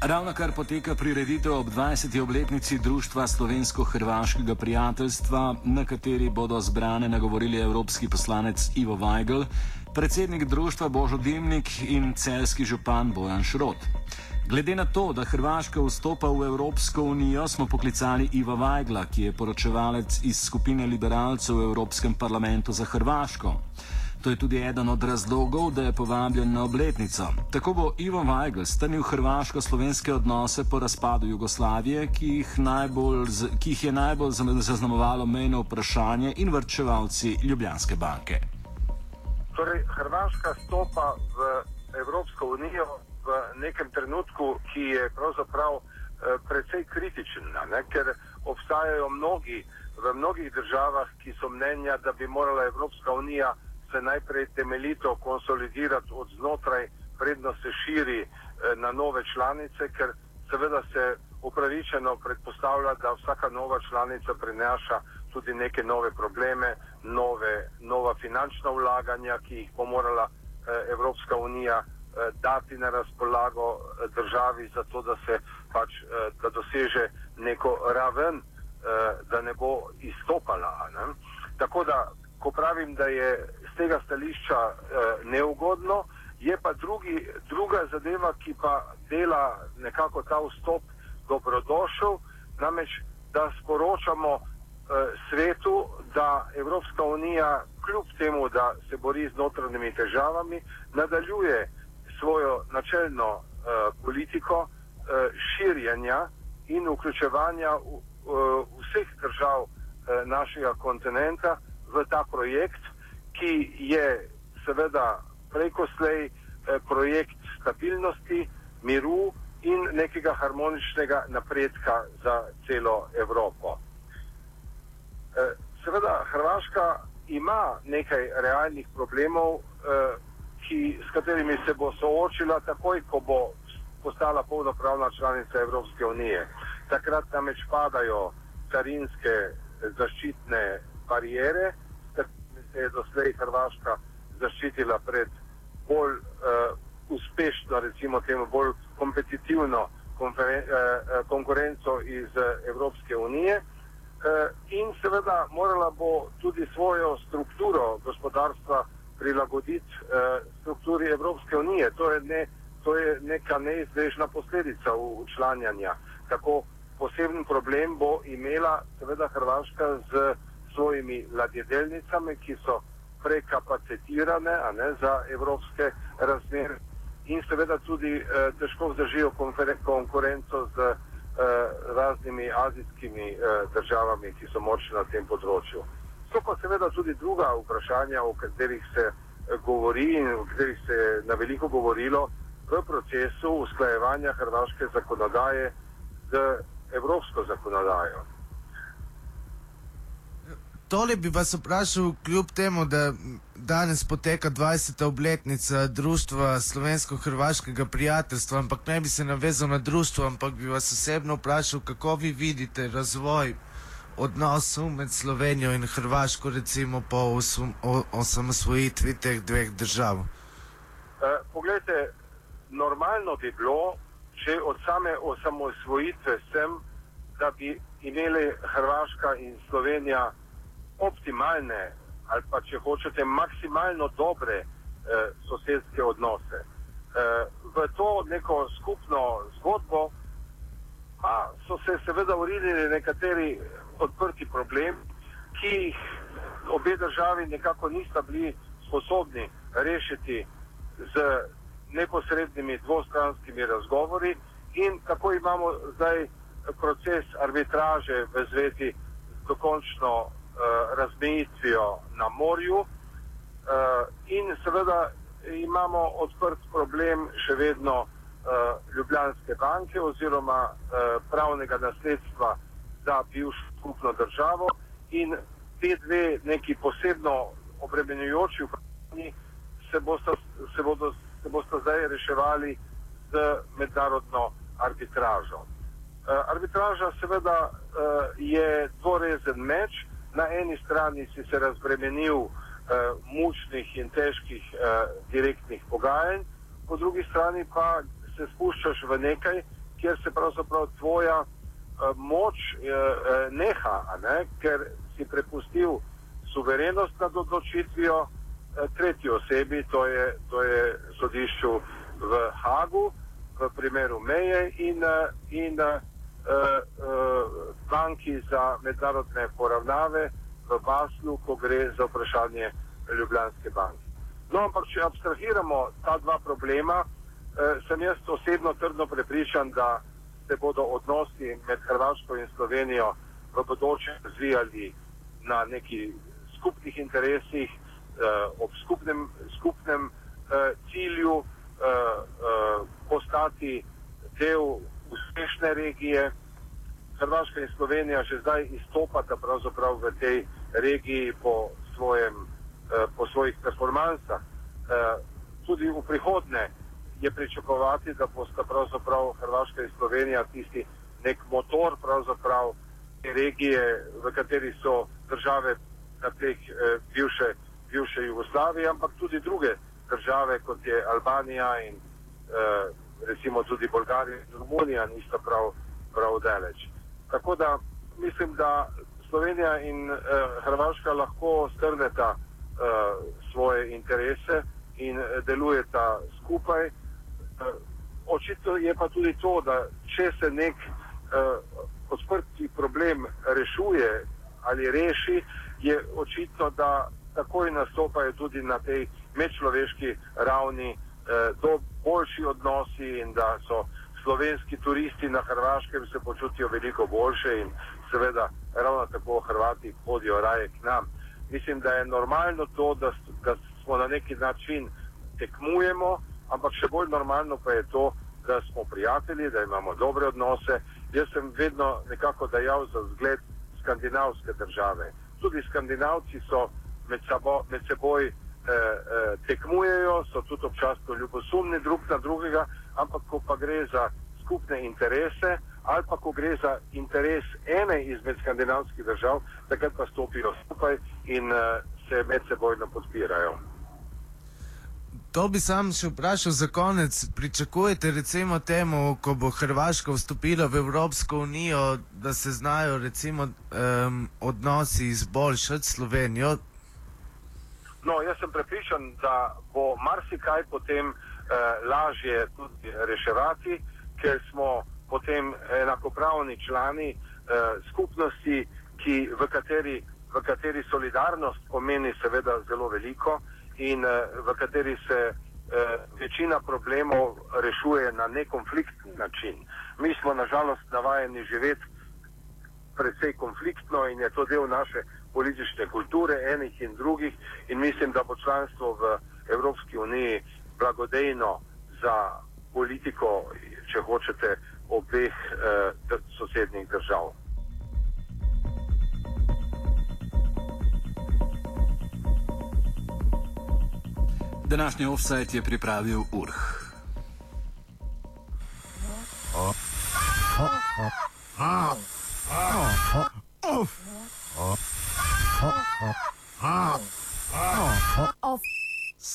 Ravno kar poteka prireditev ob 20. obletnici Društva slovensko-hrvaškega prijateljstva, na kateri bodo zbrane nagovorili evropski poslanec Ivo Weigl, predsednik društva Božo Dimnik in celski župan Bojan Šrot. Glede na to, da Hrvaška vstopa v Evropsko unijo, smo poklicali Iva Weigla, ki je poročevalec iz skupine liberalcev v Evropskem parlamentu za Hrvaško. To je tudi eden od razlogov, da je povabljen na obletnico. Tako bo Ivo Weigl strnil hrvaško-slovenske odnose po razpadu Jugoslavije, ki jih, najbolj, ki jih je najbolj zaznamovalo mejno vprašanje in vrčevalci Ljubljanske banke. Torej, Hrvaška stopa v Evropsko unijo v nekem trenutku, ki je pravzaprav eh, precej kritičen, ne? ker obstajajo mnogi v mnogih državah, ki so mnenja, da bi morala Evropska unija se najprej temeljito konsolidirati od znotraj, predno se širi eh, na nove članice, ker seveda se upravičeno predpostavlja, da vsaka nova članica prinaša tudi neke nove probleme, nove, nova finančna vlaganja, ki jih bo morala eh, Evropska unija eh, dati na razpolago državi, zato da se pač da doseže neko raven, da ne bo izstopala. Ne? Tako da, ko pravim, da je tega stališča eh, neugodno. Je pa drugi, druga zadeva, ki pa dela nekako ta vstop dobrodošel, namreč da sporočamo eh, svetu, da Evropska unija, kljub temu, da se bori z notranjimi težavami, nadaljuje svojo načelno eh, politiko eh, širjenja in vključevanja v, v, vseh držav eh, našega kontinenta v ta projekt ki je seveda preko slej eh, projekt stabilnosti, miru in nekega harmoničnega napredka za celo Evropo. Eh, seveda Hrvaška ima nekaj realnih problemov, eh, ki, s katerimi se bo soočila takoj, ko bo postala polnopravna članica Evropske unije. Takrat namreč padajo carinske zaščitne barijere, je doslej Hrvaška zaščitila pred bolj uh, uspešno, recimo temu bolj kompetitivno konferen, uh, konkurenco iz uh, Evropske unije. Uh, in seveda morala bo tudi svojo strukturo gospodarstva prilagoditi uh, strukturi Evropske unije. To je, ne, to je neka neizbežna posledica učlanjanja. Tako poseben problem bo imela seveda Hrvaška z svojimi ladjedelnicami, ki so prekapacitirane ne, za evropske razmere in seveda tudi eh, težko vzdržijo konkurenco z eh, raznimi azijskimi eh, državami, ki so močne na tem področju. So pa seveda tudi druga vprašanja, o katerih se eh, govori in o katerih se je na veliko govorilo v procesu usklajevanja hrvaške zakonodaje z evropsko zakonodajo. Tole bi vas vprašal, kljub temu, da danes poteka 20. obletnica Društva slovensko-hrvaškega prijateljstva, ampak ne bi se navezal na društvo, ampak bi vas osebno vprašal, kako vi vidite razvoj odnosov med Slovenijo in Hrvaško, recimo po osamosvojitvi teh dveh držav. Uh, poglejte, normalno bi bilo, če od same osamosvojitve sem, da bi imeli Hrvaška in Slovenija optimalne ali pa če hočete maksimalno dobre eh, sosedske odnose. Eh, v to neko skupno zgodbo pa so se seveda uredili nekateri odprti problemi, ki jih obe državi nekako nista bili sposobni rešiti z neposrednimi dvostranskimi razgovori in tako imamo zdaj proces arbitraže v zvezi z dokončno razmejitvijo na morju eh, in seveda imamo odprt problem še vedno eh, Ljubljanske banke oziroma pravnega nasledstva za bivšo skupno državo in te dve neki posebno obremenjujoči vprašanji se bosta, se, bodo, se bosta zdaj reševali z mednarodno arbitražo. Arbitraža seveda je dvorezen meč, na eni strani si se razbremenil uh, mučnih in težkih uh, direktnih pogajanj, po drugi strani pa se spuščaš v nekaj, kjer se pravzaprav tvoja uh, moč uh, neha, ne? ker si prepustil suverenost nad odločitvijo uh, tretji osebi, to je, to je sodišču v Hagu, v primeru Meje in, uh, in uh, uh, banki za mednarodne poravnave v Baslu, ko gre za vprašanje Ljubljanske banke. No, ampak če abstrahiramo ta dva problema, eh, sem jaz osebno trdno prepričan, da se bodo odnosi med Hrvaško in Slovenijo v bodoče razvijali na neki skupnih interesih, eh, ob skupnem, skupnem eh, cilju eh, eh, postati del uspešne regije. Hrvaška in Slovenija že zdaj izstopata pravzaprav v tej regiji po, svojem, eh, po svojih performansah. Eh, tudi v prihodne je pričakovati, da bosta pravzaprav Hrvaška in Slovenija tisti nek motor pravzaprav te regije, v kateri so države na teh eh, bivše, bivše Jugoslavije, ampak tudi druge države, kot je Albanija in eh, recimo tudi Bolgarija in Romunija, nista prav, prav daleč. Tako da mislim, da Slovenija in eh, Hrvaška lahko strneta eh, svoje interese in eh, delujeta skupaj. Eh, očitno je pa tudi to, da če se nek eh, odprti problem rešuje ali reši, je očitno, da takoj nastopajo tudi na tej medčloveški ravni eh, do boljši odnosi in da so slovenski turisti na Hrvaškem se počutijo veliko boljše in seveda ravno tako Hrvati hodijo raje k nam. Mislim, da je normalno to, da, da smo na neki način tekmujemo, ampak še bolj normalno pa je to, da smo prijatelji, da imamo dobre odnose. Jaz sem vedno nekako dajal za zgled skandinavske države. Tudi skandinavci so med, sabo, med seboj eh, eh, tekmujejo, so tudi občasno ljubosumni drug na drugega, ampak ko pa gre za skupne interese ali pa ko gre za interes ene izmed skandinavskih držav, takrat pa stopijo skupaj in uh, se medsebojno podpirajo. To bi sam še vprašal za konec. Pričakujete recimo temu, ko bo Hrvaška vstopila v Evropsko unijo, da se znajo recimo um, odnosi izboljšati Slovenijo? No, jaz sem prepričan, da bo marsikaj potem eh, lažje tudi reševati, ker smo potem enakopravni člani eh, skupnosti, ki, v, kateri, v kateri solidarnost pomeni seveda zelo veliko in eh, v kateri se eh, večina problemov rešuje na nekonfliktni način. Mi smo nažalost navajeni živeti predvsej konfliktno in je to del naše politične kulture, enih in drugih, in mislim, da bo članstvo v Evropski uniji blagodejno za politiko, če hočete, obeh eh, sosednjih držav. Današnji offset je pripravil Urh. Oh. Oh. Oh. Oh.